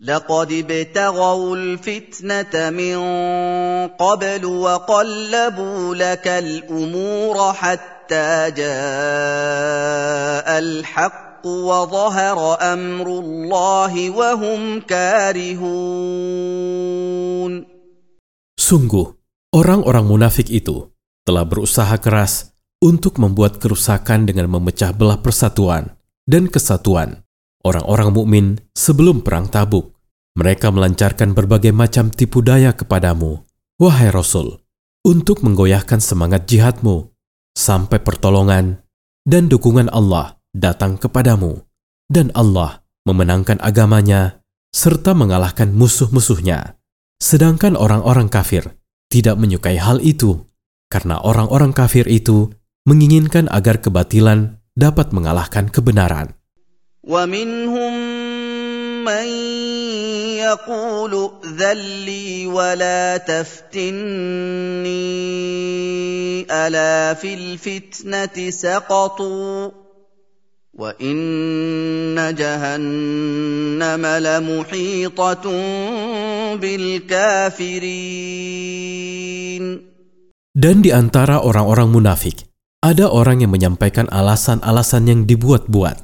لقد ابتغوا الفتنه من قبل وقلبوا لك الامور حتى جاء الحق وظهر امر الله وهم كارهون Sungguh, orang-orang munafik itu telah berusaha keras untuk membuat kerusakan dengan memecah belah persatuan dan kesatuan orang-orang mukmin sebelum perang Tabuk. Mereka melancarkan berbagai macam tipu daya kepadamu, wahai Rasul, untuk menggoyahkan semangat jihadmu, sampai pertolongan dan dukungan Allah datang kepadamu, dan Allah memenangkan agamanya serta mengalahkan musuh-musuhnya. Sedangkan orang-orang kafir tidak menyukai hal itu, karena orang-orang kafir itu menginginkan agar kebatilan dapat mengalahkan kebenaran. ومنهم من يقول ائذن لي ولا تفتني الا في الفتنه سقطوا وان جهنم لمحيطه بالكافرين Dan di antara orang-orang munafik, ada orang yang menyampaikan alasan-alasan yang dibuat-buat.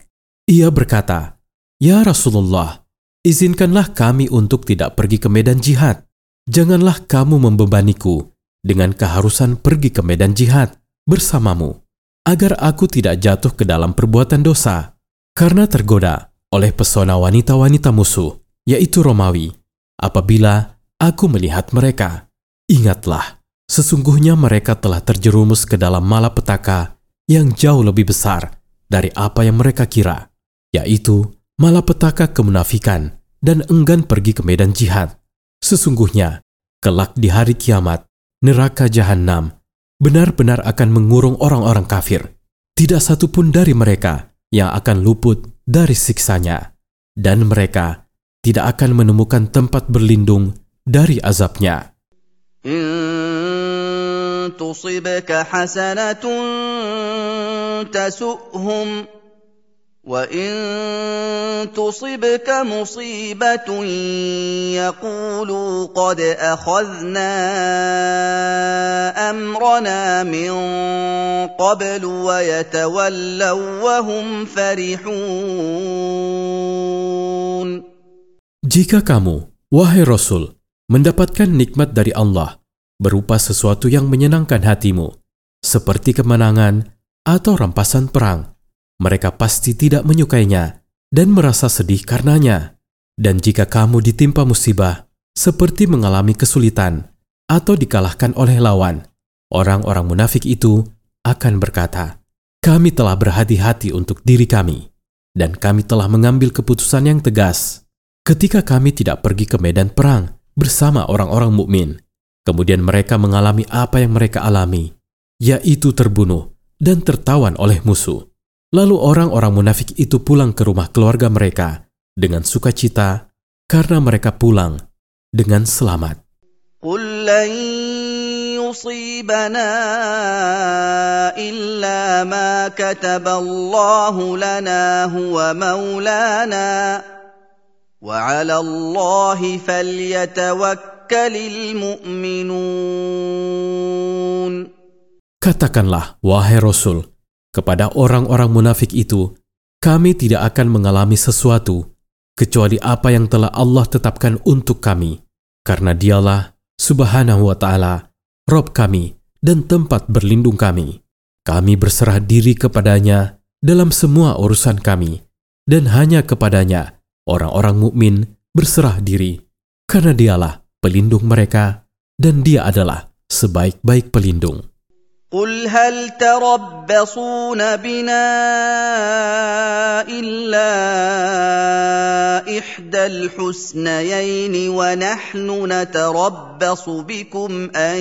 Ia berkata, "Ya Rasulullah, izinkanlah kami untuk tidak pergi ke medan jihad. Janganlah kamu membebaniku dengan keharusan pergi ke medan jihad bersamamu, agar aku tidak jatuh ke dalam perbuatan dosa karena tergoda oleh pesona wanita-wanita musuh, yaitu Romawi. Apabila aku melihat mereka, ingatlah, sesungguhnya mereka telah terjerumus ke dalam malapetaka yang jauh lebih besar dari apa yang mereka kira." yaitu malapetaka kemunafikan dan enggan pergi ke medan jihad. Sesungguhnya, kelak di hari kiamat, neraka jahanam benar-benar akan mengurung orang-orang kafir. Tidak satu pun dari mereka yang akan luput dari siksanya. Dan mereka tidak akan menemukan tempat berlindung dari azabnya. إن تصبك حسنة تسؤهم وإن تصبك مصيبة يقولوا قد أخذنا أمرنا من قبل ويتولوا وهم فرحون Jika kamu, wahai Rasul, mendapatkan nikmat dari Allah berupa sesuatu yang menyenangkan hatimu, seperti kemenangan atau rampasan perang, mereka pasti tidak menyukainya dan merasa sedih karenanya. Dan jika kamu ditimpa musibah, seperti mengalami kesulitan atau dikalahkan oleh lawan, orang-orang munafik itu akan berkata, "Kami telah berhati-hati untuk diri kami, dan kami telah mengambil keputusan yang tegas ketika kami tidak pergi ke medan perang bersama orang-orang mukmin." Kemudian mereka mengalami apa yang mereka alami, yaitu terbunuh dan tertawan oleh musuh. Lalu orang-orang munafik itu pulang ke rumah keluarga mereka dengan sukacita karena mereka pulang dengan selamat. قل لن يصيبنا إلا ما كتب الله لنا هو مولانا وعلى الله فليتوكل المؤمنون Katakanlah, wahai Rasul, kepada orang-orang munafik itu, kami tidak akan mengalami sesuatu kecuali apa yang telah Allah tetapkan untuk kami, karena Dialah Subhanahu wa Ta'ala, Rob kami dan tempat berlindung kami. Kami berserah diri kepadanya dalam semua urusan kami, dan hanya kepadanya orang-orang mukmin berserah diri, karena Dialah pelindung mereka, dan Dia adalah sebaik-baik pelindung. قل هل تربصون بنا الا احدى الحسنيين ونحن نتربص بكم ان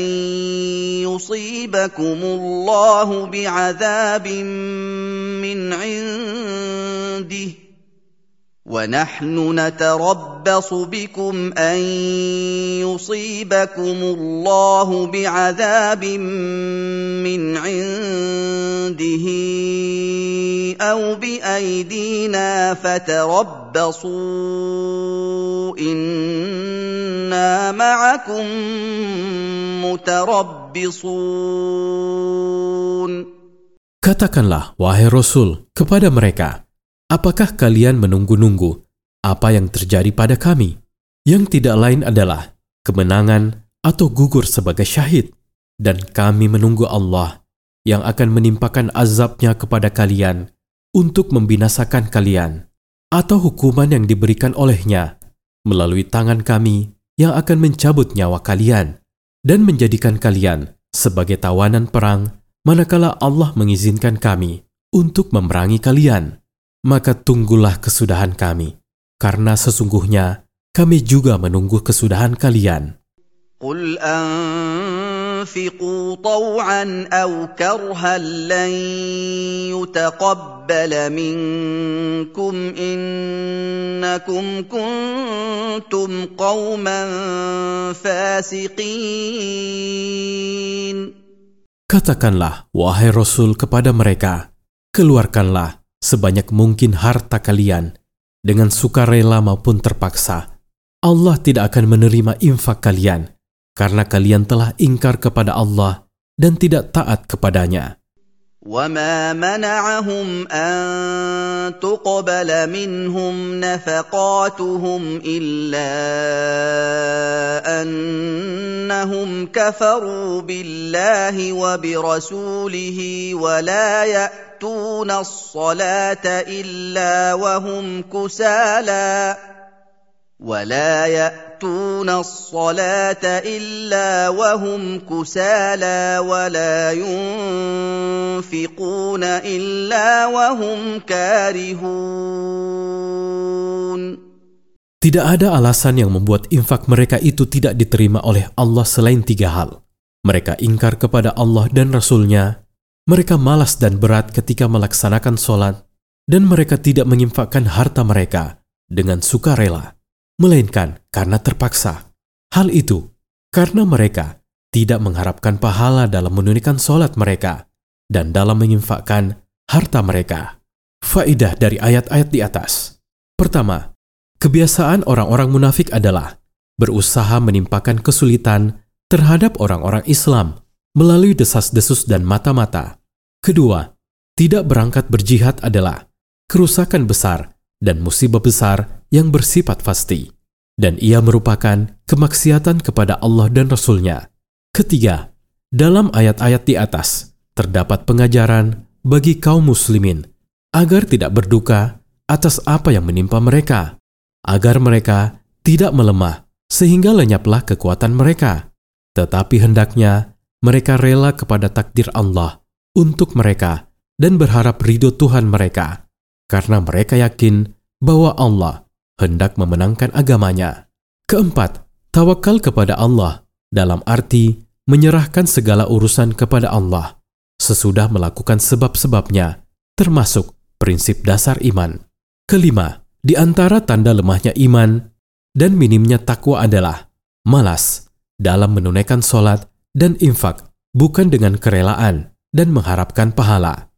يصيبكم الله بعذاب من عنده ونحن نتربص بكم أن يصيبكم الله بعذاب من عنده أو بأيدينا فتربصوا إنا معكم متربصون. Katakanlah, wahai Rasul, kepada mereka, apakah kalian menunggu-nunggu apa yang terjadi pada kami? Yang tidak lain adalah kemenangan atau gugur sebagai syahid. Dan kami menunggu Allah yang akan menimpakan azabnya kepada kalian untuk membinasakan kalian. Atau hukuman yang diberikan olehnya melalui tangan kami yang akan mencabut nyawa kalian dan menjadikan kalian sebagai tawanan perang manakala Allah mengizinkan kami untuk memerangi kalian, maka tunggulah kesudahan kami, karena sesungguhnya kami juga menunggu kesudahan kalian. قل انفقوا طوعا او كرها لن يتقبل منكم انكم كنتم قوما فاسقين Katakanlah, wahai Rasul kepada mereka, keluarkanlah sebanyak mungkin harta kalian dengan sukarela maupun terpaksa. Allah tidak akan menerima infak kalian karena kalian telah ingkar kepada Allah dan tidak taat kepadanya. وما منعهم ان تقبل منهم نفقاتهم الا انهم كفروا بالله وبرسوله ولا ياتون الصلاه الا وهم كسالى ولا ياتون الصلاه الا وهم كسالى ولا ينفقون الا وهم كارهون Tidak ada alasan yang membuat infak mereka itu tidak diterima oleh Allah selain tiga hal. Mereka ingkar kepada Allah dan Rasul-Nya, mereka malas dan berat ketika melaksanakan sholat, dan mereka tidak menginfakkan harta mereka dengan sukarela melainkan karena terpaksa. Hal itu karena mereka tidak mengharapkan pahala dalam menunaikan sholat mereka dan dalam menginfakkan harta mereka. Faidah dari ayat-ayat di atas. Pertama, kebiasaan orang-orang munafik adalah berusaha menimpakan kesulitan terhadap orang-orang Islam melalui desas-desus dan mata-mata. Kedua, tidak berangkat berjihad adalah kerusakan besar dan musibah besar yang bersifat pasti. Dan ia merupakan kemaksiatan kepada Allah dan Rasul-Nya. Ketiga, dalam ayat-ayat di atas terdapat pengajaran bagi kaum muslimin agar tidak berduka atas apa yang menimpa mereka, agar mereka tidak melemah sehingga lenyaplah kekuatan mereka. Tetapi hendaknya mereka rela kepada takdir Allah untuk mereka dan berharap ridho Tuhan mereka, karena mereka yakin bahwa Allah hendak memenangkan agamanya. Keempat, tawakal kepada Allah dalam arti menyerahkan segala urusan kepada Allah sesudah melakukan sebab-sebabnya, termasuk prinsip dasar iman. Kelima, di antara tanda lemahnya iman dan minimnya takwa adalah malas dalam menunaikan sholat dan infak bukan dengan kerelaan dan mengharapkan pahala.